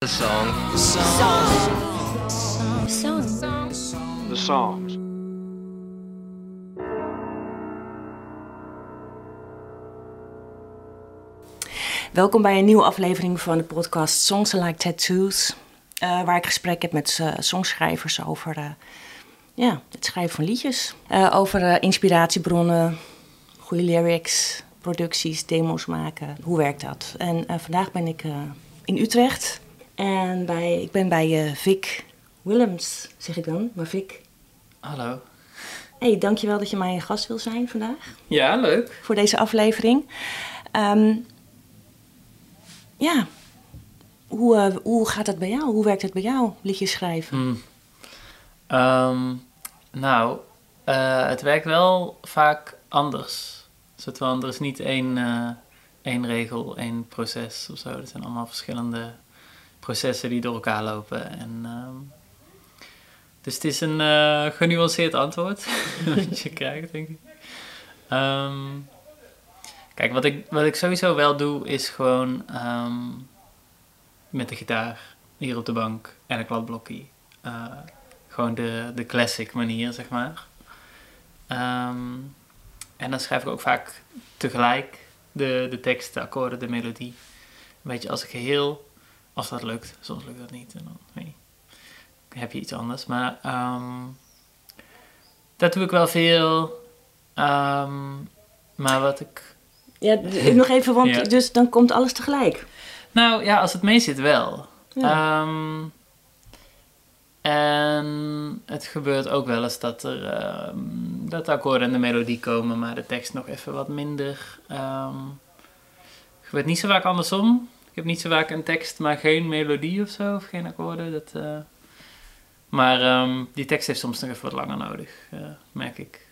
The song. The songs. Welkom bij een nieuwe aflevering van de podcast Songs Like Tattoos. eh, waar ik gesprek heb met eh, songschrijvers over eh, ja, het schrijven van liedjes. Over inspiratiebronnen, goede lyrics, producties, demos maken. Hoe werkt dat? En vandaag ben ik in Utrecht. En bij, ik ben bij eh, Vic Willems, zeg ik dan. Maar Vic, Hallo. hey, dankjewel dat je mijn gast wil zijn vandaag. Ja, leuk. voor deze aflevering. Ehm, ja, hoe, eh, hoe gaat het bij jou? Hoe werkt het bij jou, liedjes schrijven? Hm. Ehm, nou, eh, het werkt wel vaak anders. Soort van, er is niet één, één regel, één proces of zo. Er zijn allemaal verschillende processen die door elkaar lopen. En, ehm, dus het is een eh, genuanceerd antwoord wat je krijgt, denk ik. Ehm, kijk, wat ik, wat ik sowieso wel doe, is gewoon ehm, met de gitaar hier op de bank en een kladblokje. eh, gewoon de, de classic manier, zeg maar. En dan schrijf ik ook vaak tegelijk de, de tekst, de akkoorden, de melodie. Een beetje als geheel, als dat lukt. Soms lukt dat niet en dan heb je iets anders. Maar ehm, dat doe ik wel veel. Ehm, maar wat ik Ja, nog even, want Ja. dus dan komt alles tegelijk. Nou ja, als het mee zit wel. Ja. Ehm, en het gebeurt ook wel eens dat er dat de akkoorden en de melodie komen, maar de tekst nog even wat minder. Ehm gebeurt niet zo vaak andersom. Ik heb niet zo vaak een tekst, maar geen melodie of zo, of geen akkoorden. Dat, eh, maar ehm, die tekst heeft soms nog even wat langer nodig, eh, merk ik.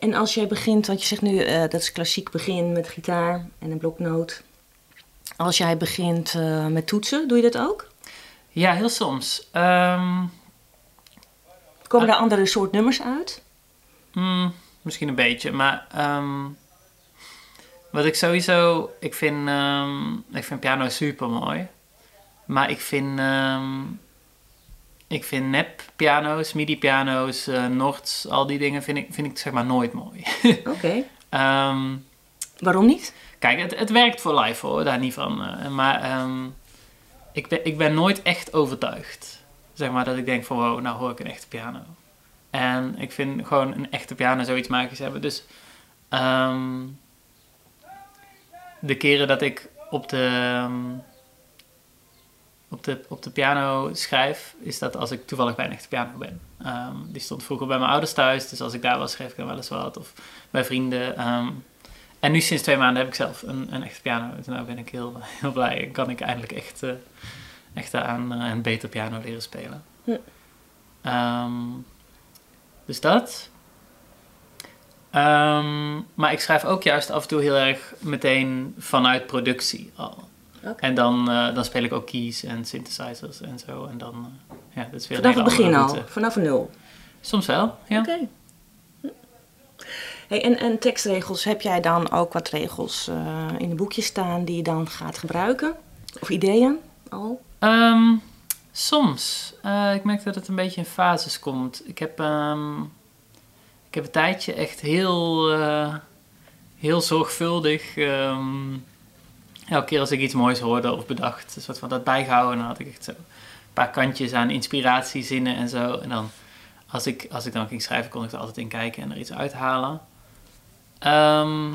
En als jij begint, want je zegt nu eh, dat is klassiek begin met gitaar en een bloknoot. Als jij begint met toetsen, doe je dat ook? Ja, heel soms. Ehm, Komen Ah. daar andere soort nummers uit? Hmm, misschien een beetje, maar ehm, wat ik sowieso, ik vind, ehm, ik vind piano super mooi, maar ik vind, ehm, ik vind nep piano's, midi piano's, eh Nords, al die dingen vind ik, vind ik zeg maar nooit mooi. Oké. Ehm, Waarom niet? kijk, het, het werkt voor live hoor, daar niet van, eh, maar ik, ben, ik ben nooit echt overtuigd. Zeg maar dat ik denk van wow, nou hoor ik een echte piano. En ik vind gewoon een echte piano zoiets magisch hebben. Dus de keren dat ik op de, ehm, op, de, op de piano schrijf, is dat als ik toevallig bij een echte piano ben. Ehm, die stond vroeger bij mijn ouders thuis, dus als ik daar was, schreef ik dan wel eens wat. Of bij vrienden. ehm. en nu sinds twee maanden heb ik zelf een, een echte piano. Dus nou ben ik heel, heel blij en kan ik eindelijk echt, eh, echt aan eh, een beter piano leren spelen. Hm. Dus dat. Ehm, maar ik schrijf ook juist af en toe heel erg meteen vanuit productie al. En dan, eh, dan speel ik ook keys en synthesizers en zo. En dan, eh, ja, dat is weer Vanaf het begin al, route. vanaf nul. Soms wel, ja. Oké. Hey, en, en tekstregels, heb jij dan ook wat regels eh, in een boekje staan die je dan gaat gebruiken? Of ideeën al? Ehm, soms. Ik merk dat het een beetje in fases komt. Ik heb, ehm, heb een tijdje echt heel, eh, heel zorgvuldig. ehm, elke keer als ik iets moois hoorde of bedacht, een soort van dat bijgehouden. En dan had ik echt zo een paar kantjes aan inspiratiezinnen en zo. En dan, als ik, als ik dan ging schrijven, kon ik er altijd in kijken en er iets uithalen. Ehm,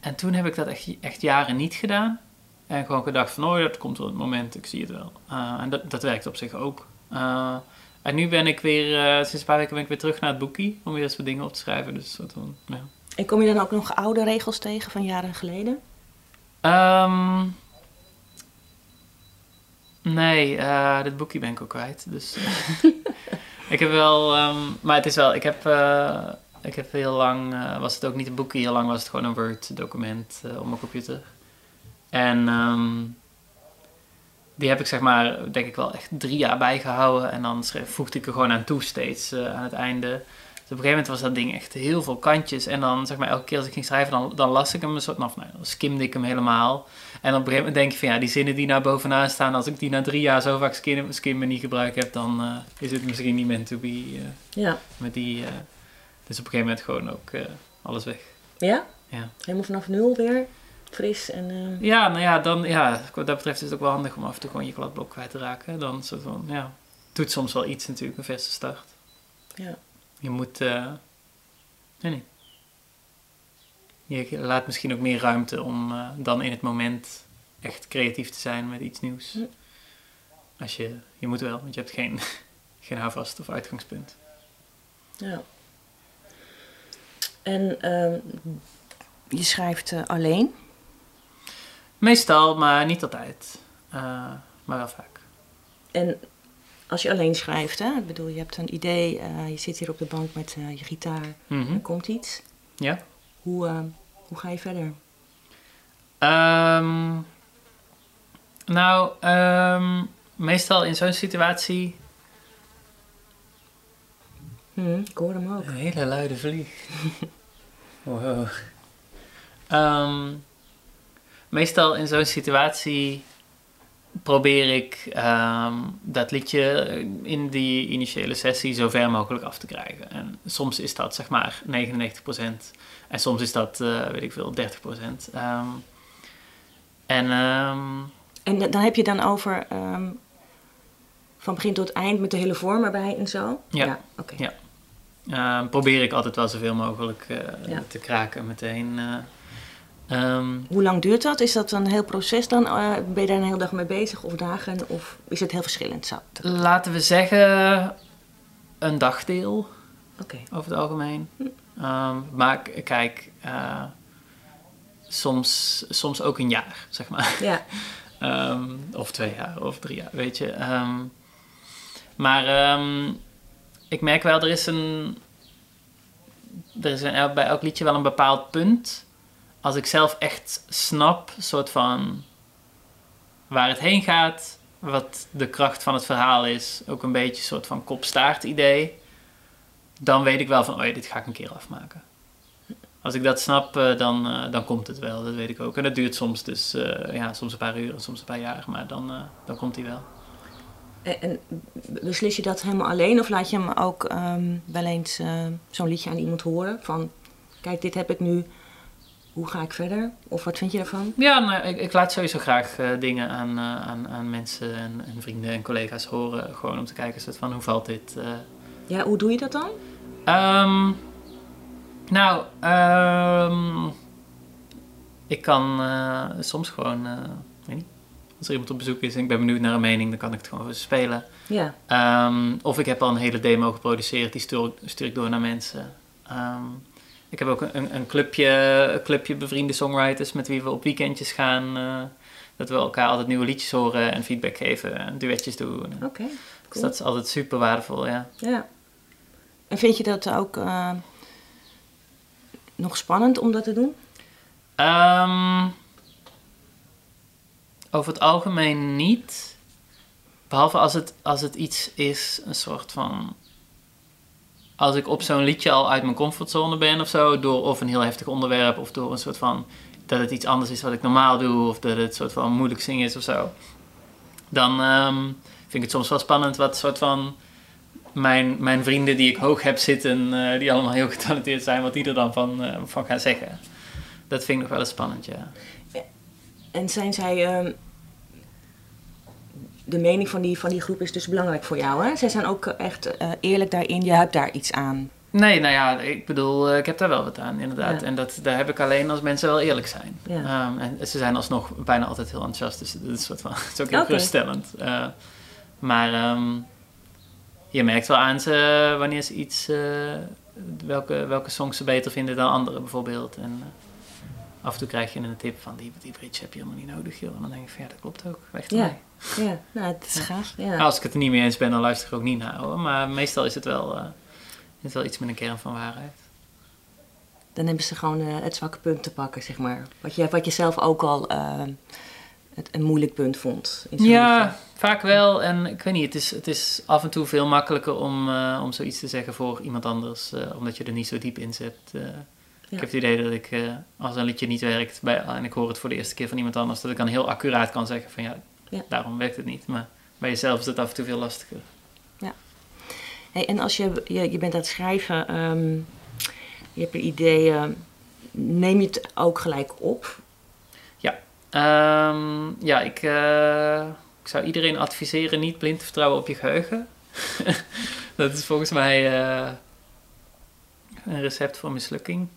en toen heb ik dat echt, echt jaren niet gedaan. En gewoon gedacht van, oh dat komt wel het moment, ik zie het wel. Eh, en dat, dat werkt op zich ook. Eh, en nu ben ik weer, eh, sinds een paar weken ben ik weer terug naar het boekje, om weer eens wat dingen op te schrijven. Dus soort van, ja. En kom je dan ook nog oude regels tegen van jaren geleden? Ehm, nee, eh, dit boekje ben ik ook kwijt. Dus ik heb wel, ehm, maar het is wel, ik heb, eh, ik heb heel lang, was het ook niet een boekje, heel lang was het gewoon een Word document eh, op mijn computer. En ehm, die heb ik zeg maar, denk ik wel echt drie jaar bijgehouden. En dan schreef, voegde ik er gewoon aan toe steeds eh, aan het einde. op een gegeven moment was dat ding echt heel veel kantjes. En dan, zeg maar, elke keer als ik ging schrijven, dan, dan las ik hem een soort, nou, dan skimde ik hem helemaal. En op een gegeven moment denk je van, ja, die zinnen die naar bovenaan staan, als ik die na drie jaar zo vaak skim, skimmen niet gebruikt heb, dan uh, is het misschien niet meant to be. Uh, ja. Met die, dus op een gegeven moment gewoon ook alles weg. Ja? Ja. Helemaal vanaf nul weer? Fris en... Ja, nou ja, dan, ja, wat dat betreft is het ook wel handig om af en toe gewoon je kladblok kwijt te raken. Dan soort van, ja, doet soms wel iets natuurlijk, een verse start. Ja. Je moet, uh, nee, nee. Je laat misschien ook meer ruimte om uh, dan in het moment echt creatief te zijn met iets nieuws. Hm. Als je, je moet wel, want je hebt geen, geen houvast of uitgangspunt. Ja. En uh, je schrijft uh, alleen? Meestal, maar niet altijd. maar wel vaak. En als je alleen schrijft, hè? Ik bedoel, je hebt een idee, uh, je zit hier op de bank met uh, je gitaar, mm -hmm. er komt iets. Ja. Hoe, hoe ga je verder? Um, nou, um, meestal in zo'n situatie. Hm, ik hoor hem ook. Een hele luide vlieg. wow. Um, meestal in zo'n situatie probeer ik um, dat liedje in die initiële sessie zo ver mogelijk af te krijgen. En soms is dat zeg maar 99% en soms is dat, uh, weet ik veel, 30%. Um, en, um, en dan heb je dan over van begin tot eind met de hele vorm erbij en zo? Ja. Ja, oké. Okay. ja. probeer ik altijd wel zoveel mogelijk uh, ja. te kraken meteen. Um, Hoe lang duurt dat? Is dat een heel proces dan? Uh, ben je daar een hele dag mee bezig of dagen? Of is het heel verschillend? Zo? Laten we zeggen een dagdeel. Okay. Over het algemeen. Hm. Um, maar kijk, uh, soms, soms ook een jaar, zeg maar. Ja. um, of twee jaar of drie jaar, weet je. maar ik merk wel, er is een... Er is een, bij elk liedje wel een bepaald punt als ik zelf echt snap, soort van waar het heen gaat, wat de kracht van het verhaal is, ook een beetje een soort van kop-staart idee, dan weet ik wel van, oh dit ga ik een keer afmaken. Als ik dat snap, dan, uh, dan komt het wel, dat weet ik ook. En dat duurt soms dus, uh, ja, soms een paar uur, soms een paar jaar, maar dan, dan komt hij wel. En, beslis je dat helemaal alleen of laat je hem ook um, wel eens zo'n liedje aan iemand horen? Van, kijk, dit heb ik nu hoe ga ik verder? Of wat vind je ervan? Ja, nou, ik, ik, laat sowieso graag uh, dingen aan, uh, aan, aan mensen en, en, vrienden en collega's horen. Gewoon om te kijken soort van, hoe valt dit? Uh... Ja, hoe doe je dat dan? Um, nou, um, ik kan soms gewoon, weet niet, als er iemand op bezoek is en ik ben benieuwd naar een mening, dan kan ik het gewoon spelen. Ja. Um, of ik heb al een hele demo geproduceerd, die stuur, stuur ik door naar mensen. Ik heb ook een, een, clubje, een clubje bevriende songwriters met wie we op weekendjes gaan. Uh, dat we elkaar altijd nieuwe liedjes horen en feedback geven en duetjes doen. Oké, okay, cool. Dus dat is altijd super waardevol, ja. Ja. En vind je dat ook uh, nog spannend om dat te doen? Um, over het algemeen niet. Behalve als het, als het iets is, een soort van als ik op zo'n liedje al uit mijn comfortzone ben of zo, door of een heel heftig onderwerp of door een soort van dat het iets anders is wat ik normaal doe of dat het een soort van moeilijk zingen is of zo, dan um, vind ik het soms wel spannend wat soort van mijn, mijn vrienden die ik hoog heb zitten, uh, die allemaal heel getalenteerd zijn, wat die er dan van, uh, van gaan zeggen. Dat vind ik nog wel eens spannend, ja. En zijn zij. Uh, de mening van die, van die groep is dus belangrijk voor jou, hè? Zij zijn ook echt uh, eerlijk daarin, je hebt daar iets aan. Nee, nou ja, ik bedoel, ik heb daar wel wat aan, inderdaad. Ja. En dat, daar heb ik alleen als mensen wel eerlijk zijn. Ja. Um, en ze zijn alsnog bijna altijd heel enthousiast, dus dat is, soort van, het is ook heel okay. geruststellend. Uh, maar um, je merkt wel aan ze wanneer ze iets, uh, welke, welke songs ze beter vinden dan andere bijvoorbeeld. En af en toe krijg je een tip van die, die bridge heb je helemaal niet nodig, joh. En dan denk ik van ja, dat klopt ook, weg ja. Ja, nou, het is gaaf. Ja. Nou, als ik het er niet mee eens ben, dan luister ik ook niet naar, hoor. Maar meestal is het wel, uh, is wel iets met een kern van waarheid. Dan hebben ze gewoon uh, het zwakke punt te pakken, zeg maar. Wat je, wat je zelf ook al uh, het een moeilijk punt vond. In Ja, vaak wel. En ik weet niet, het is, het is af en toe veel makkelijker om, eh, om zoiets te zeggen voor iemand anders, eh, omdat je er niet zo diep in zit. Ik heb het idee dat ik, eh, als een liedje niet werkt bij, en ik hoor het voor de eerste keer van iemand anders, dat ik dan heel accuraat kan zeggen van ja, Ja. daarom werkt het niet. Maar bij jezelf is het af en toe veel lastiger. Hey, en als je, je, je bent aan het schrijven, ehm, je hebt een idee, ehm, neem je het ook gelijk op? Ehm, ja, ik, eh, ik zou iedereen adviseren niet blind te vertrouwen op je geheugen. dat is volgens mij eh, een recept voor mislukking.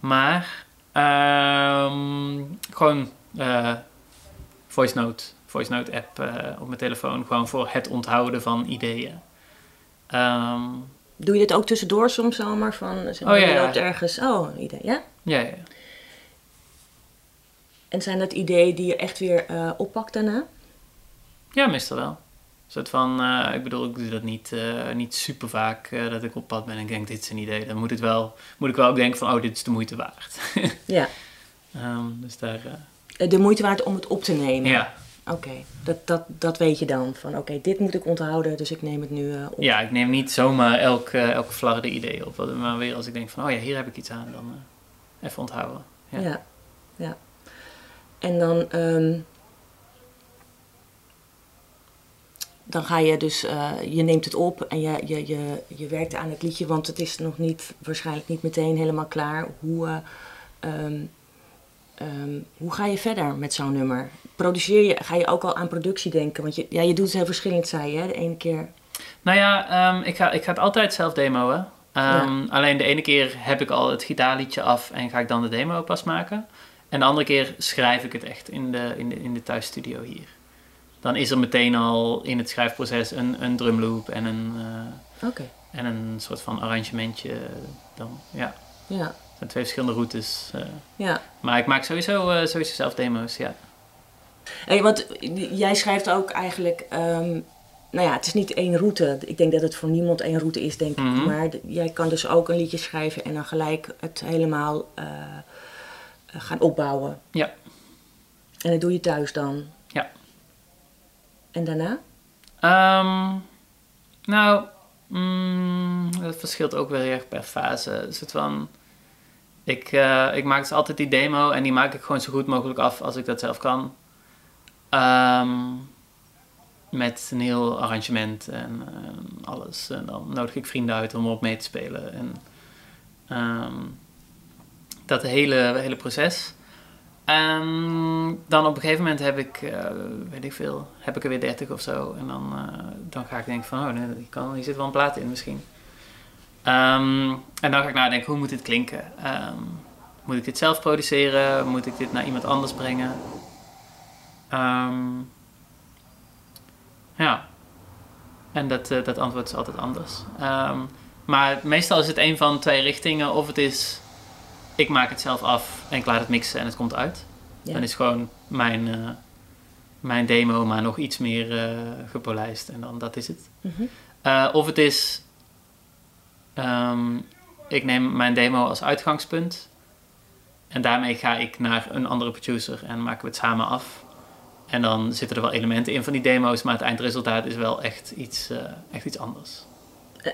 Maar ehm, gewoon eh, voice note, voice note app eh, op mijn telefoon, gewoon voor het onthouden van ideeën. Ehm, Doe je dit ook tussendoor soms zomaar van, zeg Oh, ja, je loopt ergens, oh, een idee, ja? ja, ja. En zijn dat ideeën die je echt weer eh, oppakt daarna? Ja, meestal wel. Soort van, eh, ik bedoel, ik doe dat niet, eh, niet super vaak eh, dat ik op pad ben en ik denk, dit is een idee. Dan moet, het wel, moet ik wel ook denken van, oh, dit is de moeite waard. Ja. Ehm, dus daar, De moeite waard om het op te nemen? ja. Oké, dat, dat, dat weet je dan. Van oké, dit moet ik onthouden, dus ik neem het nu op. ja, ik neem niet zomaar elk, elke flarde idee op. Maar weer als ik denk van, oh ja, hier heb ik iets aan, dan even onthouden. Ja. Ja, ja. En dan, ehm, dan ga je dus, eh, je neemt het op en je, je, je, je werkt aan het liedje, want het is nog niet, waarschijnlijk niet meteen helemaal klaar. Hoe, eh, ehm, ehm, hoe ga je verder met zo'n nummer? Produceer je, ga je ook al aan productie denken? Want je, ja, je doet het heel verschillend, zei je, hè? de ene keer. Nou ja, ehm, ik, ga, ik ga het altijd zelf demoen. Alleen de ene keer heb ik al het gitaarliedje af en ga ik dan de demo pas maken. En de andere keer schrijf ik het echt in de, in de, in de thuisstudio hier. Dan is er meteen al in het schrijfproces een, een drumloop en een, eh, en een soort van arrangementje. Dan, ja, ja, het zijn twee verschillende routes. eh. ja. maar ik maak sowieso, eh, sowieso zelf demo's, ja. Hey, want jij schrijft ook eigenlijk, ehm, nou ja, het is niet één route. Ik denk dat het voor niemand één route is, denk ik. Mhm. Maar jij kan dus ook een liedje schrijven en dan gelijk het helemaal gaan opbouwen. Ja. En dat doe je thuis dan? En daarna? Ehm, nou, mm, dat verschilt ook weer erg per fase. Een soort van, ik, eh, ik maak dus altijd die demo en die maak ik gewoon zo goed mogelijk af als ik dat zelf kan. Ehm, met een heel arrangement en eh, alles. En dan nodig ik vrienden uit om erop mee te spelen. En ehm, dat hele, hele proces. En dan op een gegeven moment heb ik, eh, weet ik veel, heb ik er weer 30 of zo. En dan, eh, dan ga ik denken van, oh nee, die kan, hier zit wel een plaat in misschien. Ehm, en dan ga ik nadenken, hoe moet dit klinken? Ehm, moet ik dit zelf produceren? Moet ik dit naar iemand anders brengen? Ehm, ja. En dat, eh, dat antwoord is altijd anders. Ehm, maar meestal is het een van twee richtingen. Of het is, ik maak het zelf af en ik laat het mixen en het komt uit. Ja. Dan is gewoon mijn, eh, mijn demo, maar nog iets meer eh, gepolijst. En dan dat is het. Mhm. Eh, of het is, ehm, ik neem mijn demo als uitgangspunt. En daarmee ga ik naar een andere producer en maken we het samen af. En dan zitten er wel elementen in van die demo's, maar het eindresultaat is wel echt iets, echt iets anders.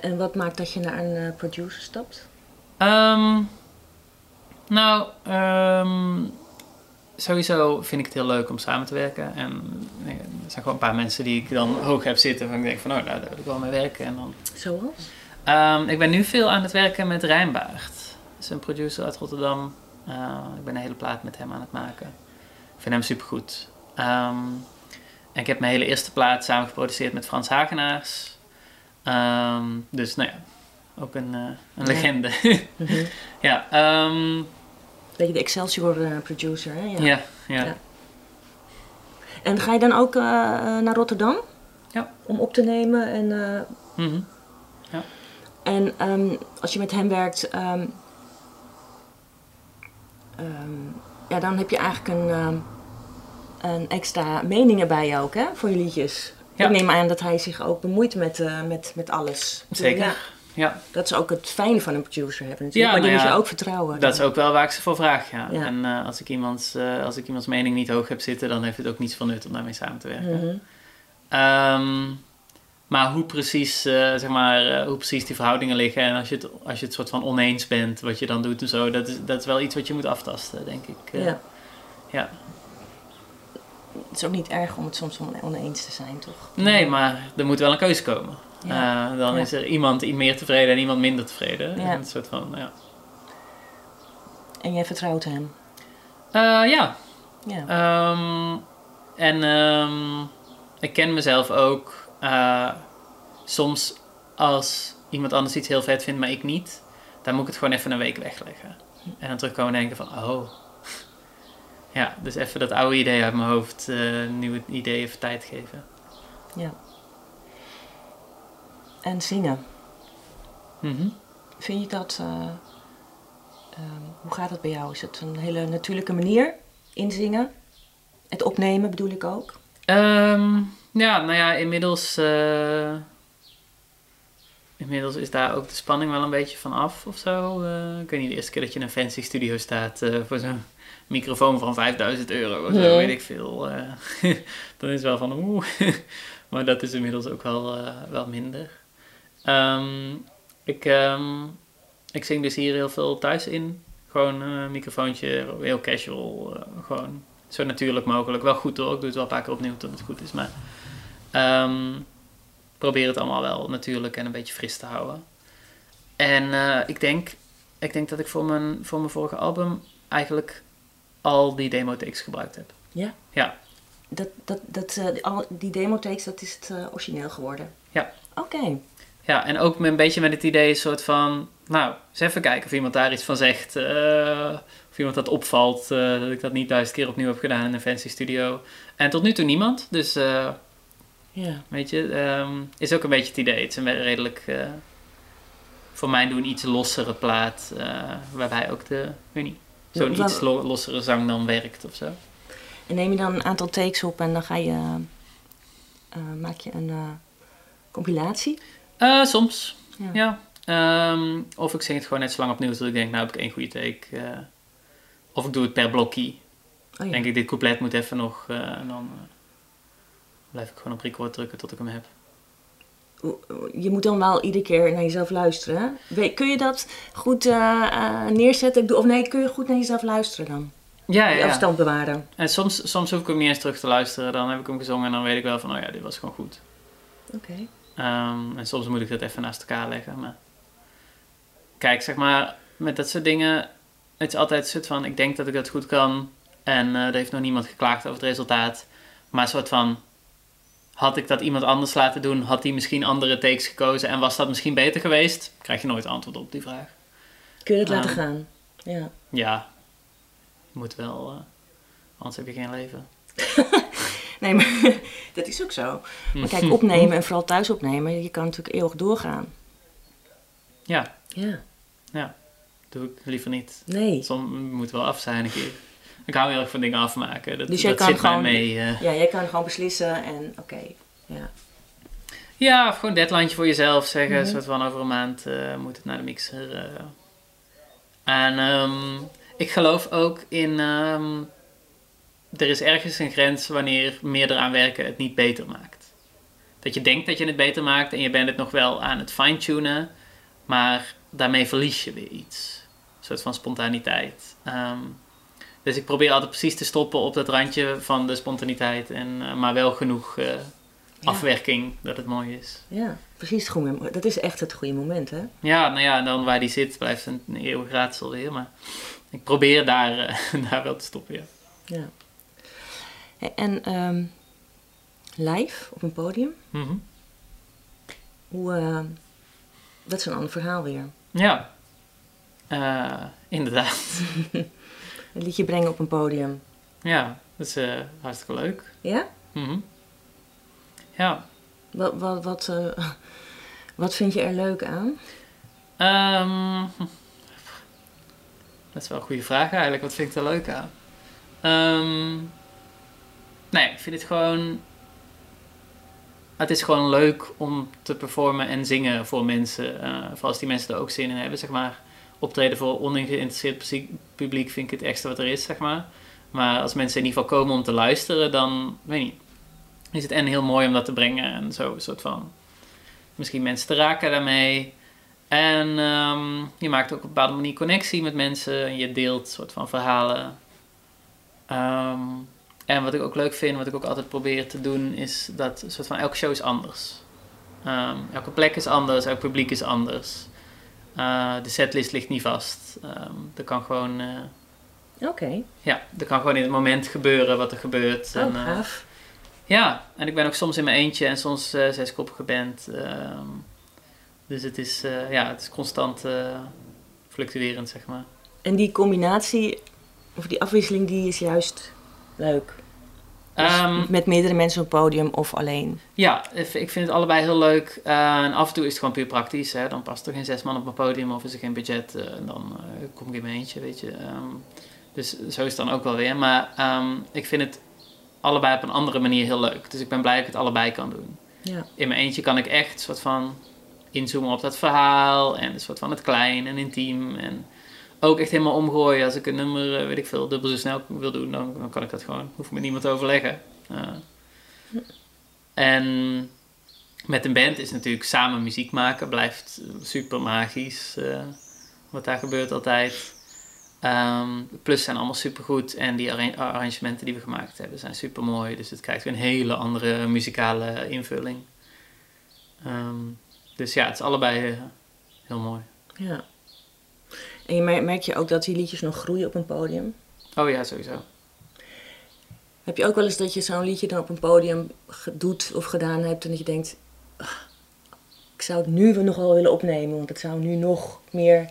En wat maakt dat je naar een producer stapt? Ehm, nou, ehm, sowieso vind ik het heel leuk om samen te werken. En nee, er zijn gewoon een paar mensen die ik dan hoog heb zitten. Van ik denk van, oh, nou, daar wil ik wel mee werken. En dan... Zoals? Ehm, ik ben nu veel aan het werken met Rijnbaard. Dat is een producer uit Rotterdam. Eh, ik ben een hele plaat met hem aan het maken. Ik vind hem supergoed. En ik heb mijn hele eerste plaat samen geproduceerd met Frans Hagenaars. Dus nou ja, ook een, eh, een Ja. legende. Mhm. ja, ehm, Beetje de Excelsior eh, producer, hè? Ja. ja, ja. Ja. En ga je dan ook eh, eh, naar Rotterdam? Ja. Om op te nemen en... eh, Mhm. En ehm, als je met hem werkt, ehm, ehm, ja, dan heb je eigenlijk een, een extra mening erbij je ook, hè, voor je liedjes. Ja. Ik neem aan dat hij zich ook bemoeit met, eh, met, met alles. Zeker. Ja, Ja, Dat is ook het fijne van een producer hebben natuurlijk. Ja, maar die nou moet je ook vertrouwen. dat is ook wel waar ik ze voor vraag, ja. Ja. En eh, als, ik iemands, eh, als ik iemands mening niet hoog heb zitten, dan heeft het ook niets van nut om daarmee samen te werken. Mhm. Ehm, maar hoe precies, eh, zeg maar, hoe precies die verhoudingen liggen en als je, het, als je het soort van oneens bent, wat je dan doet en zo, dat is, dat is wel iets wat je moet aftasten, denk ik. Ja. ja. Het is ook niet erg om het soms on- oneens te zijn, toch? Nee, maar er moet wel een keuze komen. Ja. Eh, dan Ja. is er iemand meer tevreden en iemand minder tevreden. Ja. En Een soort van, ja. En jij vertrouwt hem. Eh, ja. Ja. Ehm, en ehm, ik ken mezelf ook. eh, soms als iemand anders iets heel vet vindt, maar ik niet, dan moet ik het gewoon even een week wegleggen. En dan terugkomen en denken van, oh. Ja, dus even dat oude idee uit mijn hoofd, nieuwe idee even tijd geven. ja. En zingen. Mhm. Vind je dat... eh, ehm, hoe gaat dat bij jou? Is het een hele natuurlijke manier inzingen? Het opnemen bedoel ik ook. Ehm, ja, nou ja, inmiddels, eh, inmiddels is daar ook de spanning wel een beetje van af of zo. Eh, ik weet niet, de eerste keer dat je in een fancy studio staat voor zo'n microfoon van 5000 euro of zo, weet ik veel. dan is het wel van oeh. maar dat is inmiddels ook wel, wel minder. Ehm, ik, ehm, ik zing dus hier heel veel thuis in. Gewoon eh, een microfoontje, heel casual. eh, gewoon zo natuurlijk mogelijk. Wel goed hoor, ik doe het wel een paar keer opnieuw tot het goed is. Maar ehm, probeer het allemaal wel natuurlijk en een beetje fris te houden. En eh, ik, denk, ik denk dat ik voor mijn, voor mijn vorige album eigenlijk al die demo-takes gebruikt heb. Ja? Ja. Dat, dat, dat, eh, die- demo-takes, dat is het eh, origineel geworden? Ja. Oké. Ja, en ook met een beetje met het idee soort van... Nou, eens even kijken of iemand daar iets van zegt. eh, of iemand dat opvalt. eh, dat ik dat niet duizend keer opnieuw heb gedaan in een fancy studio. En tot nu toe niemand. Dus eh, Ja. weet je, ehm, is ook een beetje het idee. Het is een redelijk... voor mijn doen iets lossere plaat. waarbij ook de... Niet. Zo'n iets lo- lossere zang dan werkt of zo. En neem je dan een aantal takes op en dan ga je, maak je een compilatie? Eh, soms. Ja. Ja. Ehm, of ik zing het gewoon net zo lang opnieuw tot ik denk, nou heb ik één goede take. eh. of ik doe het per blokje. Oh, ja. Denk ik, dit couplet moet even nog. eh, en dan blijf ik gewoon op record drukken tot ik hem heb. Je moet dan wel iedere keer naar jezelf luisteren. hè? Kun je dat goed neerzetten? Of nee, kun je goed naar jezelf luisteren dan? Ja, ja. afstand bewaren. En soms, soms hoef ik ook niet eens terug te luisteren. Dan heb ik hem gezongen en dan weet ik wel van, oh ja, dit was gewoon goed. Oké. Ehm, en soms moet ik dat even naast elkaar leggen. Maar kijk, zeg maar, met dat soort dingen, het is altijd een soort van, ik denk dat ik dat goed kan. En eh, er heeft nog niemand geklaagd over het resultaat. Maar een soort van, had ik dat iemand anders laten doen, had hij misschien andere takes gekozen en was dat misschien beter geweest? Krijg je nooit antwoord op die vraag. Kun je dat laten Ah. gaan? Ja. Ja, je moet wel, eh, anders heb je geen leven. Nee, maar dat is ook zo. Maar kijk, opnemen en vooral thuis opnemen, je kan natuurlijk eeuwig doorgaan. Ja, Ja. doe ik liever niet. Nee. Soms moet wel af zijn een keer. Ik hou heel erg van dingen afmaken. Dat, Dus jij dat kan zit gewoon- mij mee. eh. Ja, jij kan gewoon beslissen en oké. Ja. Ja, of gewoon een deadline voor jezelf zeggen. Mhm. Soort van over een maand eh, moet het naar de mixer. eh. En ehm, ik geloof ook in... ehm, er is ergens een grens wanneer meer eraan werken het niet beter maakt. Dat je denkt dat je het beter maakt en je bent het nog wel aan het fine-tunen. Maar daarmee verlies je weer iets. Een soort van spontaniteit. Ehm, dus ik probeer altijd precies te stoppen op dat randje van de spontaniteit. En, eh, maar wel genoeg eh, afwerking dat het mooi is. ja, precies het goede moment. Dat is echt het goede moment, hè? Ja, nou ja, en dan waar die zit blijft een, een eeuwig raadsel weer. Maar ik probeer daar, eh, daar wel te stoppen, ja. Ja. En ehm, live op een podium, Mhm. hoe, eh, dat is een ander verhaal weer. Ja, Eh, inderdaad. Een liedje brengen op een podium. Ja, dat is eh, hartstikke leuk. Ja? Mhm. Ja, Wat, wat, wat, wat vind je er leuk aan? Ehm, dat is wel een goede vraag eigenlijk. Wat vind ik er leuk aan? Ehm, nee, ik vind het gewoon... het is gewoon leuk om te performen en zingen voor mensen. voor als die mensen er ook zin in hebben, zeg maar. Optreden voor ongeïnteresseerd publiek vind ik het extra wat er is, zeg maar. Maar als mensen in ieder geval komen om te luisteren, dan, weet niet, is het en heel mooi om dat te brengen. En zo een soort van, misschien mensen te raken daarmee. En ehm, je maakt ook op een bepaalde manier connectie met mensen. En je deelt soort van verhalen. Ehm, en wat ik ook leuk vind, wat ik ook altijd probeer te doen, is dat soort van elke show is anders. Ehm, elke plek is anders, elk publiek is anders. Eh, de setlist ligt niet vast. Ehm er kan gewoon, eh, Oké, ja, er kan gewoon in het moment gebeuren wat er gebeurt. oh, En, eh, gaaf. ja, en ik ben ook soms in mijn eentje en soms zeskoppige band. ehm, dus het is, ja, het is constant fluctuerend, zeg maar. En die combinatie, of die afwisseling, die is juist leuk. Dus Ehm, met meerdere mensen op het podium of alleen. Ja, ik vind het allebei heel leuk. Eh, en af en toe is het gewoon puur praktisch. Hè? Dan past er geen zes man op mijn podium of is er geen budget. eh, en dan eh, kom ik in mijn eentje, weet je. Ehm, dus zo is het dan ook wel weer. Maar ehm, ik vind het allebei op een andere manier heel leuk. Dus ik ben blij dat ik het allebei kan doen. Ja. In mijn eentje kan ik echt soort van inzoomen op dat verhaal. En een soort van het klein en intiem. En ook echt helemaal omgooien. Als ik een nummer, eh, weet ik veel, dubbel zo snel wil doen, dan, dan kan ik dat gewoon. Hoef ik met niemand te overleggen. Eh, en met een band is natuurlijk samen muziek maken. Blijft super magisch. eh, wat daar gebeurt altijd. Ehm, plus zijn allemaal super goed. En die arra- arrangementen die we gemaakt hebben zijn super mooi. Dus het krijgt weer een hele andere muzikale invulling. Ehm, dus ja, het is allebei heel mooi. ja. En je mer- merk je ook dat die liedjes nog groeien op een podium? Oh ja, sowieso. Heb je ook wel eens dat je zo'n liedje dan op een podium ge- doet of gedaan hebt en dat je denkt, "Ah, ik zou het nu nog wel willen opnemen, want het zou nu nog meer.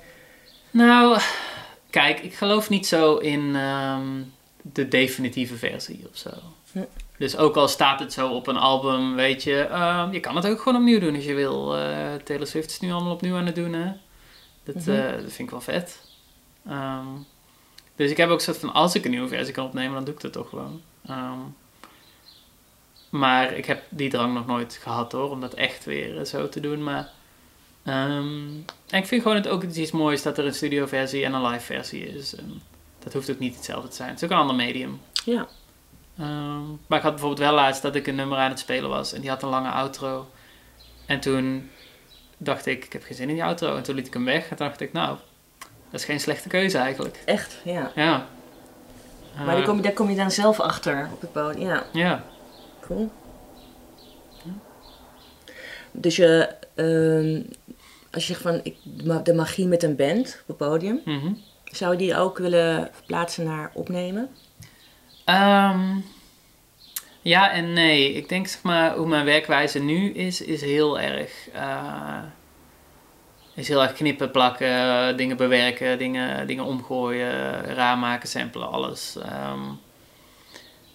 Nou, kijk, ik geloof niet zo in ehm, de definitieve versie of zo. Hm. Dus ook al staat het zo op een album, weet je, ehm, je kan het ook gewoon opnieuw doen als je wil. Eh, Taylor Swift is nu allemaal opnieuw aan het doen, hè. Dat, Mhm. eh, dat vind ik wel vet. Ehm, dus ik heb ook soort van, als ik een nieuwe versie kan opnemen, dan doe ik dat toch gewoon. Ehm, maar ik heb die drang nog nooit gehad hoor, om dat echt weer eh, zo te doen. Maar ehm, en ik vind gewoon het ook iets moois dat er een studioversie en een live versie is. En dat hoeft ook niet hetzelfde te zijn. Het is ook een ander medium. Ja. Maar ik had bijvoorbeeld wel laatst dat ik een nummer aan het spelen was en die had een lange outro. En toen dacht ik, ik heb geen zin in die outro. En toen liet ik hem weg en toen dacht ik, nou, dat is geen slechte keuze eigenlijk. Echt, ja. Ja. Maar daar Eh, kom, je, daar kom je dan zelf achter op het podium. Ja, Ja. cool. Dus je, ehm, als je zegt van ik, de magie met een band op het podium, Mhm. zou je die ook willen verplaatsen naar opnemen? Ehm, ja en nee. Ik denk zeg maar hoe mijn werkwijze nu is, is heel erg. eh, is heel erg knippen, plakken, dingen bewerken, dingen, dingen omgooien, raar maken, samplen, alles. Ehm,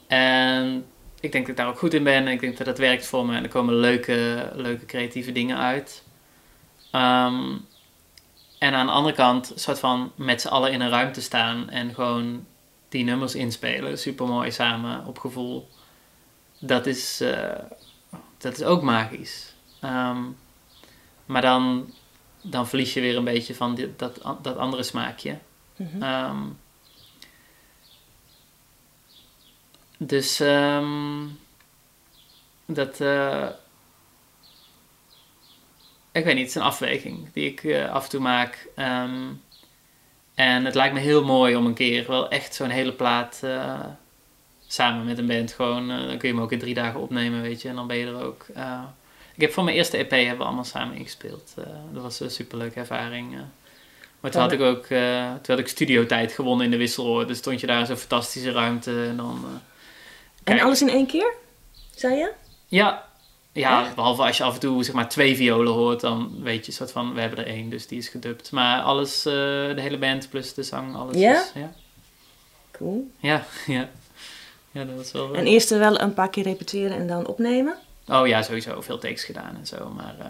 en ik denk dat ik daar ook goed in ben. Ik denk dat dat werkt voor me en er komen leuke, leuke creatieve dingen uit. Ehm, en aan de andere kant, soort van met z'n allen in een ruimte staan en gewoon die nummers inspelen, super mooi samen op gevoel. Dat is, eh, dat is ook magisch. Ehm, maar dan, dan verlies je weer een beetje van dit, dat, dat andere smaakje. Mhm. Ehm, dus ehm, dat. eh, ik weet niet, het is een afweging die ik eh, af en toe maak. En het lijkt me heel mooi om een keer wel echt zo'n hele plaat samen met een band gewoon. eh, dan kun je hem ook in drie dagen opnemen, weet je, en dan ben je er ook. Eh, ik heb voor mijn eerste EP hebben we allemaal samen ingespeeld. Eh, dat was een superleuke ervaring. Maar toen had ik ook toen had ik studiotijd gewonnen in de Wisseloor. Dus stond je daar in zo'n fantastische ruimte. En dan. En alles in één keer, zei je? Ja. Ja, behalve als je af en toe zeg maar twee violen hoort, dan weet je soort van, we hebben er één, dus die is gedubt. Maar alles, de hele band plus de zang, alles Ja? is, ja. Cool. Ja, ja. Ja, dat was wel... En eerst wel een paar keer repeteren en dan opnemen? Oh ja, sowieso, veel takes gedaan en zo, maar... eh,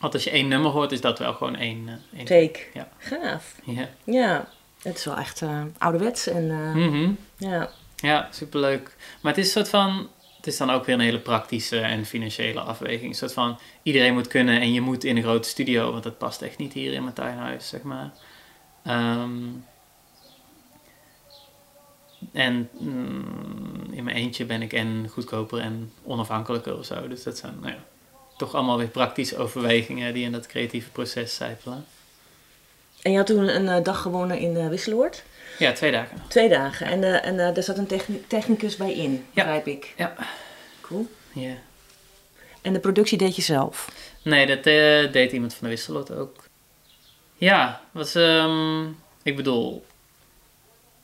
want als je één nummer hoort, is dat wel gewoon één... eh, één Take. Ja. Gaaf. Ja. Ja, het is wel echt eh, ouderwets en eh, Mhm. ja. Ja, superleuk. Maar het is een soort van... het is dan ook weer een hele praktische en financiële afweging. Een soort van, iedereen moet kunnen en je moet in een grote studio, want dat past echt niet hier in mijn tuinhuis, zeg maar. Ehm, en mm, in mijn eentje ben ik en goedkoper en onafhankelijker of zo. Dus dat zijn nou ja, toch allemaal weer praktische overwegingen die in dat creatieve proces zijpelen. En je had toen een eh, dag gewonnen in uh, Wisseloord? Ja, twee dagen. Twee dagen. En, uh, en daar zat een techni technicus bij in, begrijp ik. Ja. Cool. Ja. En de productie deed je zelf? Nee, dat deed iemand van de Wisseloord ook. Ja, was... Um, ik bedoel...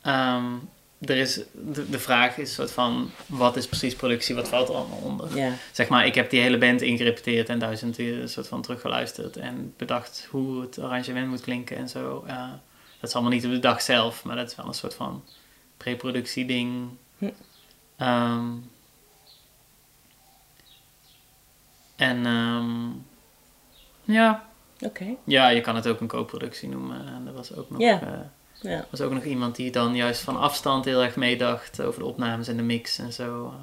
Um, er is, de, de vraag is soort van, wat is precies productie, wat valt er allemaal onder? Ja. Zeg maar, ik heb die hele band ingerepeteerd en duizend keer soort van teruggeluisterd en bedacht hoe het arrangement moet klinken en zo. Uh, dat is allemaal niet op de dag zelf, maar dat is wel een soort van preproductie ding. Hm. Um, en um, ja. Oké. Ja, je kan het ook een co-productie noemen. En dat was ook nog... Ja. Uh, ja. Er was ook nog iemand die dan juist van afstand heel erg meedacht over de opnames en de mix en zo.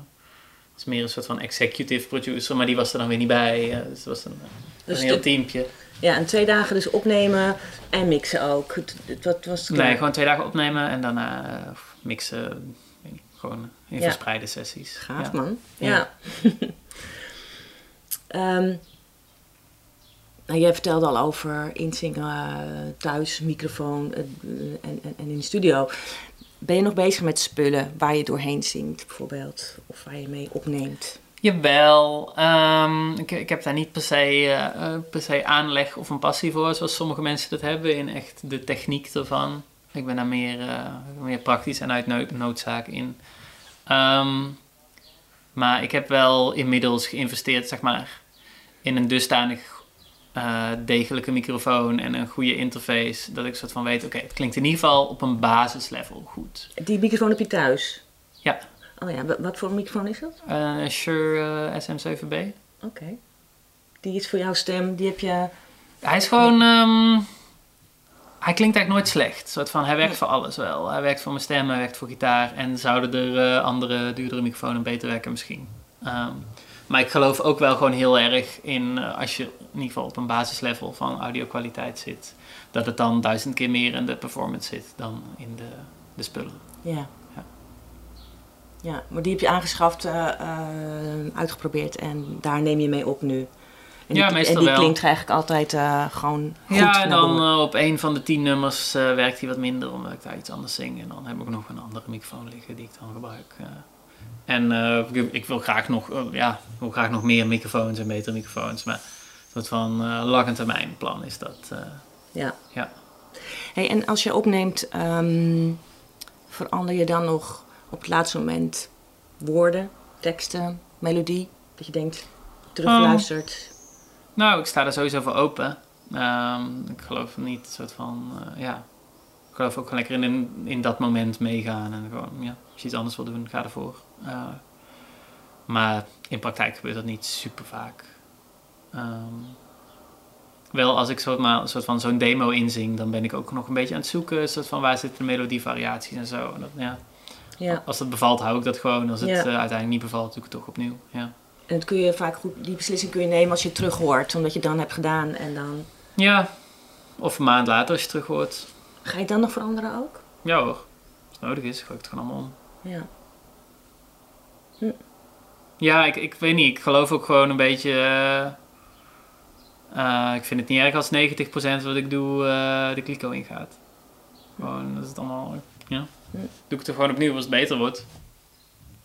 was meer een soort van executive producer, maar die was er dan weer niet bij. Dus het was een, dus een heel de, teampje. Ja, en twee dagen dus opnemen en mixen ook. Wat was het nee, gewoon twee dagen opnemen en daarna uh, mixen. Niet, gewoon in ja. verspreide sessies. Gaaf ja. man. Ja. um, nou, jij vertelde al over inzingen thuis, microfoon en, en, en in de studio. Ben je nog bezig met spullen waar je doorheen zingt, bijvoorbeeld? Of waar je mee opneemt? Jawel. Um, ik, ik heb daar niet per se, uh, per se aanleg of een passie voor, zoals sommige mensen dat hebben, in echt de techniek ervan. Ik ben daar meer, meer praktisch en uit nood, noodzaak in. Um, maar ik heb wel inmiddels geïnvesteerd, zeg maar, in een dusdanig uh, degelijke microfoon en een goede interface. Dat ik soort van weet, oké, okay, het klinkt in ieder geval op een basislevel goed. Die microfoon heb je thuis? Ja. Oh ja, wat voor microfoon is dat? Uh, Shure uh, SM7B. Oké. Okay. Die is voor jouw stem, die heb je... Hij is gewoon... Um, hij klinkt eigenlijk nooit slecht. Soort van, hij werkt voor alles wel. Hij werkt voor mijn stem, hij werkt voor gitaar. En zouden er andere, duurdere microfoons beter werken misschien. Um, maar ik geloof ook wel gewoon heel erg in, uh, als je in ieder geval op een basislevel van audio-kwaliteit zit, dat het dan duizend keer meer in de performance zit dan in de, de spullen. Ja. ja. Ja, maar die heb je aangeschaft, uh, uh, uitgeprobeerd en daar neem je mee op nu. En ja, die, meestal En die wel. klinkt eigenlijk altijd gewoon goed. Ja, en dan uh, op een van de tien nummers uh, werkt hij wat minder, omdat ik daar iets anders zing. En dan heb ik nog een andere microfoon liggen die ik dan gebruik. Uh. En uh, ik, wil graag nog, ja, wil graag nog meer microfoons en betere microfoons. Maar een soort van lange termijn plan is dat. ja. ja. Hey, en als je opneemt, um, verander je dan nog op het laatste moment woorden, teksten, melodie? Dat je denkt, terugluistert. Um, nou, ik sta er sowieso voor open. Um, ik geloof niet soort van, uh, ja. Ik geloof ook lekker in, in, in, dat moment meegaan. En gewoon, ja, als je iets anders wil doen, ga ervoor. Uh, maar in praktijk gebeurt dat niet super vaak. Um, wel als ik soort, maar, soort van zo'n demo inzing, dan ben ik ook nog een beetje aan het zoeken. Soort van waar zitten de melodievariaties en zo. En dat, ja. Ja. Als dat bevalt, hou ik dat gewoon. Als het Ja. uh, uiteindelijk niet bevalt, doe ik het toch opnieuw. Ja. En dat kun je vaak goed, die beslissing kun je nemen als je het terug hoort, omdat je het dan hebt gedaan en dan... ja, of een maand later als je terug hoort. Ga je het dan nog veranderen ook? Ja hoor, als het nodig is, gooi ik het gewoon allemaal om. Ja. Ja, ik, ik weet niet. Ik geloof ook gewoon een beetje. Uh, uh, ik vind het niet erg als 90% wat ik doe uh, de kliko ingaat. Gewoon, dat is het allemaal. Ja. Doe ik het er gewoon opnieuw als het beter wordt.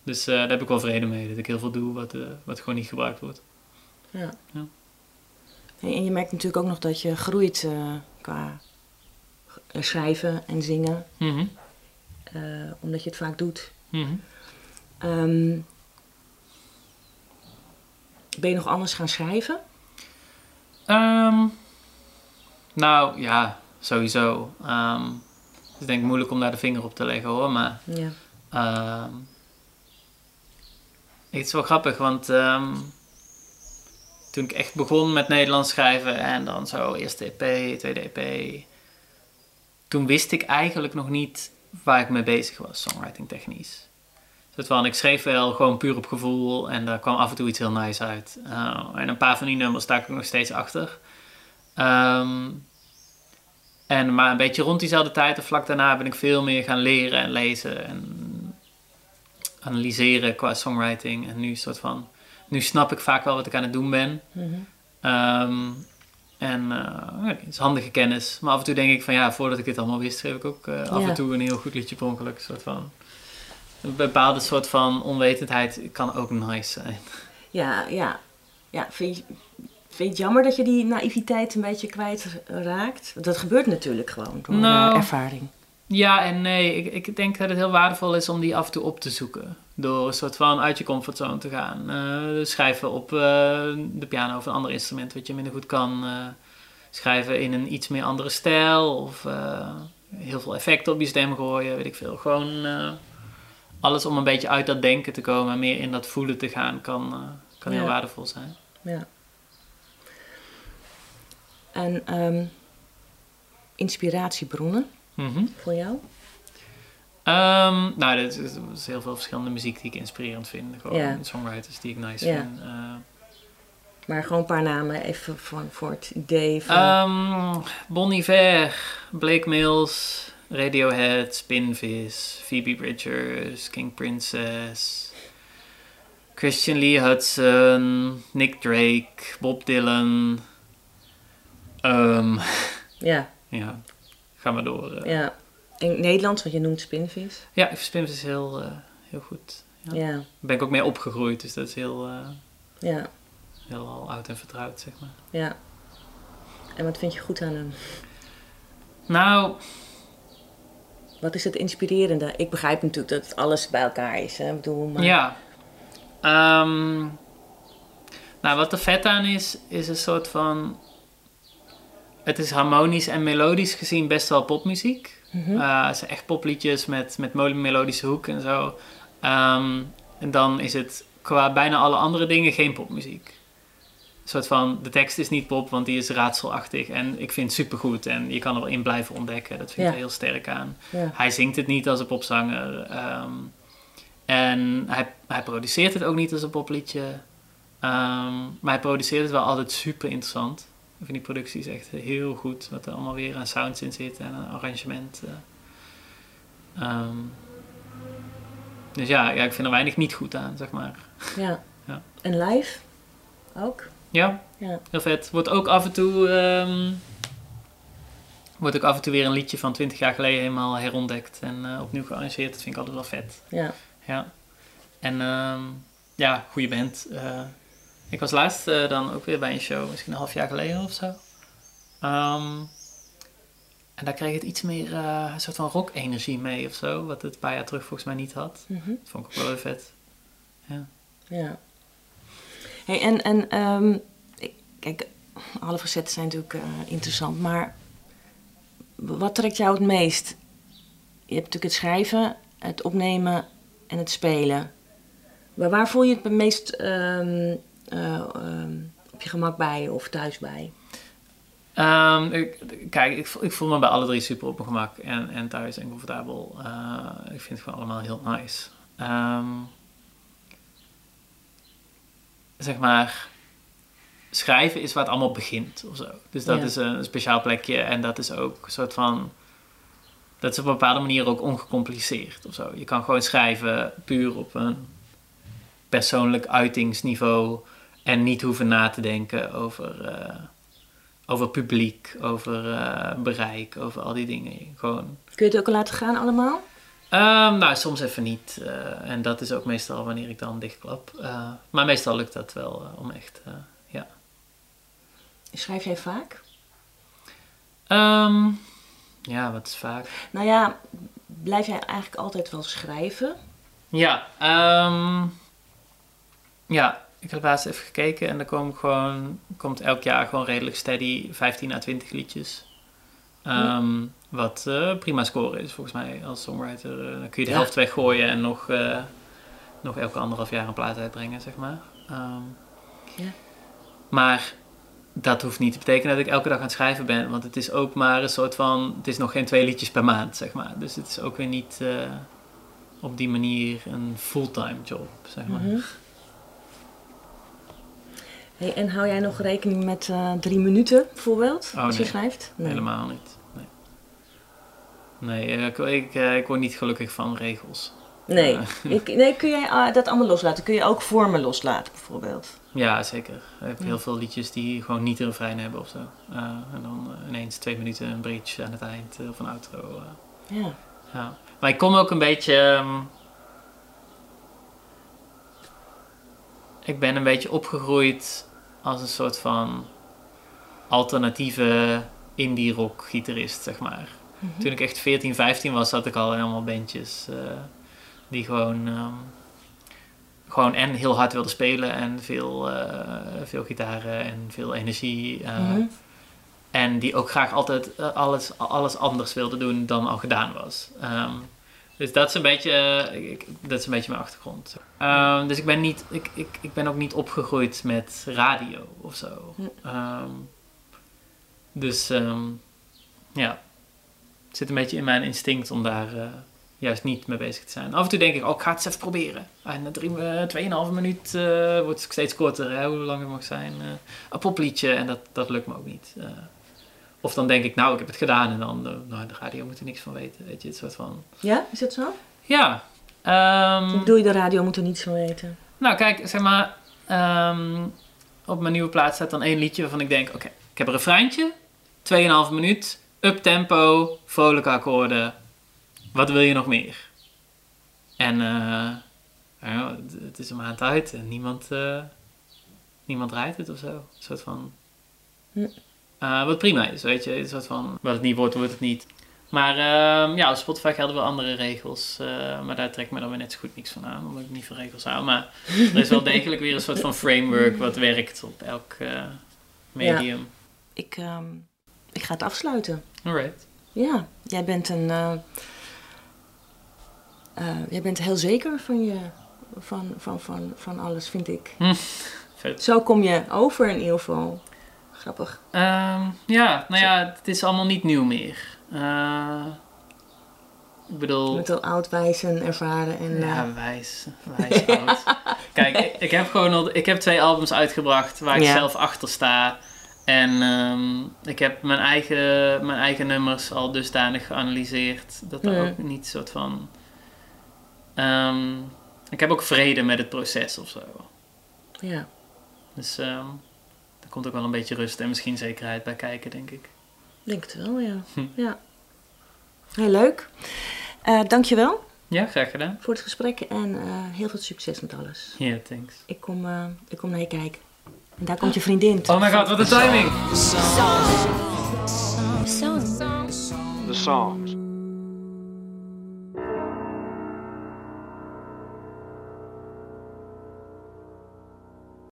Dus daar heb ik wel vrede mee. Dat ik heel veel doe wat, wat gewoon niet gebruikt wordt. Ja. ja. En je merkt natuurlijk ook nog dat je groeit qua schrijven en zingen. Mm -hmm. omdat je het vaak doet. Mm -hmm. Um, ben je nog anders gaan schrijven? Um, nou ja, sowieso. Um, het is denk ik moeilijk om daar de vinger op te leggen hoor, maar. Ja. Het is wel grappig, want toen ik echt begon met Nederlands schrijven en dan zo eerste EP, tweede EP, toen wist ik eigenlijk nog niet waar ik mee bezig was, songwriting technisch. Soort ik schreef wel gewoon puur op gevoel en daar kwam af en toe iets heel nice uit. Uh, en een paar van die nummers sta ik nog steeds achter. Ehm, en maar een beetje rond diezelfde tijd of vlak daarna ben ik veel meer gaan leren en lezen en analyseren qua songwriting. En nu soort van, nu snap ik vaak wel wat ik aan het doen ben. Mhm. Ehm, en uh, het is handige kennis. Maar af en toe denk ik van ja, voordat ik dit allemaal wist, schreef ik ook uh, af Ja. en toe een heel goed liedje per ongeluk. Soort van, een bepaalde soort van onwetendheid kan ook nice zijn. Ja, ja. ja vind, je, vind je het jammer dat je die naïviteit een beetje kwijtraakt? Dat gebeurt natuurlijk gewoon door Nou. eh, ervaring. Ja en nee, ik, ik denk dat het heel waardevol is om die af en toe op te zoeken. Door een soort van uit je comfortzone te gaan. Eh, schrijven op eh, de piano of een ander instrument wat je minder goed kan. schrijven in een iets meer andere stijl. Of heel veel effecten op je stem gooien, weet ik veel. Gewoon alles om een beetje uit dat denken te komen en meer in dat voelen te gaan kan, eh, kan heel Ja. waardevol zijn. Ja. En ehm, inspiratiebronnen Mhm. voor jou? Ehm, nou, er is, is heel veel verschillende muziek die ik inspirerend vind. Gewoon Ja. songwriters die ik nice Ja. vind. Eh, Maar gewoon een paar namen even voor, voor het idee van... Um, Bon Iver, Blake Mills, Radiohead, Spinvis, Phoebe Bridgers, King Princess, Christian Lee Hudson, Nick Drake, Bob Dylan. Um, ja, ja, ga maar door. eh. ja. In Nederlands, want je noemt spinvis. Ja, Spinvis is heel, eh, heel goed. Ja. Ja, Daar ben ik ook mee opgegroeid, dus dat is heel, eh, ja, heel al oud en vertrouwd, zeg maar. ja. En wat vind je goed aan hem? Nou, Wat is het inspirerende? Ik begrijp natuurlijk dat het alles bij elkaar is. Hè? Ik bedoel, maar... Ja. Ehm, nou, wat er vet aan is, is een soort van. Het is harmonisch en melodisch gezien best wel popmuziek. Eh, het zijn echt popliedjes met, met melodische hoek en zo. Ehm, en dan is het qua bijna alle andere dingen geen popmuziek. Soort van, de tekst is niet pop, want die is raadselachtig. En ik vind het supergoed en je kan er wel in blijven ontdekken. Dat vind ik Ja. heel sterk aan. Ja. Hij zingt het niet als een popzanger. ehm, en hij, hij produceert het ook niet als een popliedje. Ehm, maar hij produceert het wel altijd super interessant. Ik vind die productie is echt heel goed. Wat er allemaal weer aan sounds in zit en een arrangement. eh. Ehm, dus ja, ja, ik vind er weinig niet goed aan, zeg maar. Ja. Ja. En live? Ook? Ja, Ja. heel vet. Wordt ook af en toe... ehm, wordt ook af en toe weer een liedje van 20 jaar geleden helemaal herontdekt en eh, opnieuw gearrangeerd. Dat vind ik altijd wel vet. Ja. Ja. En ehm, ja, goede band. Eh, ik was laatst eh, dan ook weer bij een show, misschien een half jaar geleden of zo. Ehm, en daar kreeg het iets meer een soort van rock-energie mee of zo. Wat het een paar jaar terug volgens mij niet had. Mhm. Dat vond ik ook wel weer vet. Ja. Hey, en en ehm, kijk, alle facetten zijn natuurlijk eh, interessant, maar wat trekt jou het meest? Je hebt natuurlijk het schrijven, het opnemen en het spelen. Maar waar voel je het meest ehm, eh, ehm, op je gemak bij of thuis bij? Kijk, ik, ik voel me bij alle drie super op mijn gemak en, en thuis en comfortabel. Eh, ik vind het gewoon allemaal heel nice. Zeg maar, schrijven is waar het allemaal begint of zo. Dus dat Ja. is een speciaal plekje en dat is ook een soort van. Dat is op een bepaalde manier ook ongecompliceerd of zo. Je kan gewoon schrijven puur op een persoonlijk uitingsniveau en niet hoeven na te denken over. eh, over publiek, over eh, bereik, over al die dingen. Gewoon. Kun je het ook al laten gaan allemaal? Ehm, nou, soms even niet. eh, en dat is ook meestal wanneer ik dan dichtklap. Eh, maar meestal lukt dat wel eh, om echt, ja. Schrijf jij vaak? Ehm, ja, wat is vaak. Nou ja, blijf jij eigenlijk altijd wel schrijven? Ja, ehm, ja, ik heb laatst even gekeken en er komt gewoon, komt elk jaar gewoon redelijk steady 15 à 20 liedjes. Ehm, Wat eh, prima score is volgens mij als songwriter. Eh, dan kun je de Ja. helft weggooien en nog, eh, nog elke anderhalf jaar een plaat uitbrengen, zeg maar. Ehm, Ja. Maar dat hoeft niet te betekenen dat ik elke dag aan het schrijven ben, want het is ook maar een soort van, het is nog geen twee liedjes per maand, zeg maar. Dus het is ook weer niet, op die manier een fulltime job, zeg maar. Mhm. Hey, en hou jij nog rekening met drie minuten bijvoorbeeld, Oh, als je nee. schrijft? Helemaal niet. Nee, eh, ik, ik, eh, ik word niet gelukkig van regels. Nee. Ja. Ik, nee, kun jij ah, dat allemaal loslaten? Kun je ook vormen loslaten bijvoorbeeld? Ja, zeker. Ik heb heel veel liedjes die gewoon niet een refrein hebben of zo. Eh, en dan eh, ineens twee minuten een bridge aan het eind eh, of een outro. eh. Ja. Ja. Maar ik kom ook een beetje. ehm, ik ben een beetje opgegroeid als een soort van alternatieve indie rock gitarist, zeg maar. Mhm. Toen ik echt 14, 15 was, zat ik al in allemaal bandjes eh, die gewoon, ehm, gewoon en heel hard wilden spelen en veel, eh, veel gitaren en veel energie. eh, Mhm. en die ook graag altijd alles, alles anders wilde doen dan al gedaan was. Ehm, dus dat is een beetje, ik, dat is een beetje mijn achtergrond. Ehm, dus ik ben, niet, ik, ik, ik ben ook niet opgegroeid met radio of zo. Dus ja, het zit een beetje in mijn instinct om daar eh, juist niet mee bezig te zijn. Af en toe denk ik, oh, ik ga het eens even proberen. En na drie, eh, tweeënhalve minuut eh, wordt het steeds korter, hè, hoe lang het mag zijn. eh, een popliedje en dat, dat lukt me ook niet. Eh, of dan denk ik, nou, ik heb het gedaan en dan, eh, nou, de radio moet er niks van weten. Weet je, het soort van... Ja, is dat zo? Ja. ehm, Hoe bedoel je, de radio moet er niets van weten? nou, kijk, zeg maar, ehm, op mijn nieuwe plaat staat dan één liedje waarvan ik denk, oké, ik heb een refreintje, 2,5 minuut, up tempo, vrolijke akkoorden. Wat wil je nog meer? En eh, ja, het, is een maand uit en niemand, eh, niemand rijdt het of zo. Een soort van... Hm. Eh, wat prima is, weet je. Een soort van, wat het niet wordt, wordt het niet. Maar ehm, ja, op Spotify gelden wel andere regels. maar daar trek ik me dan weer net zo goed niks van aan, omdat ik niet van regels hou. Maar er is wel degelijk weer een soort van framework wat werkt op elk medium. Ik, ehm, ik ga het afsluiten. Alright. Ja, jij bent een. eh, eh, jij bent heel zeker van je. Van, van, van, van alles, vind ik. Vet. Zo kom je over in ieder geval. Grappig. Ehm, ja, nou ja, het is allemaal niet nieuw meer. Eh, ik Je bedoel... bent al oud, wijs en ervaren. En, Ja, wijs. Wijs oud. Kijk, ik, ik heb gewoon al, ik heb twee albums uitgebracht waar ik Ja. zelf achter sta. En ehm, ik heb mijn eigen, mijn eigen nummers al dusdanig geanalyseerd dat er ook niet soort van. ehm, ik heb ook vrede met het proces of zo. ja. Dus ehm er komt ook wel een beetje rust en misschien zekerheid bij kijken, denk ik. Denk het wel, ja. Hm. ja. Heel leuk. Eh dankjewel Ja, graag gedaan. voor het gesprek en eh, heel veel succes met alles. Ja, thanks. Ik kom, eh, ik kom naar je kijken. En daar komt je vriendin. Oh my god, wat een timing! The songs.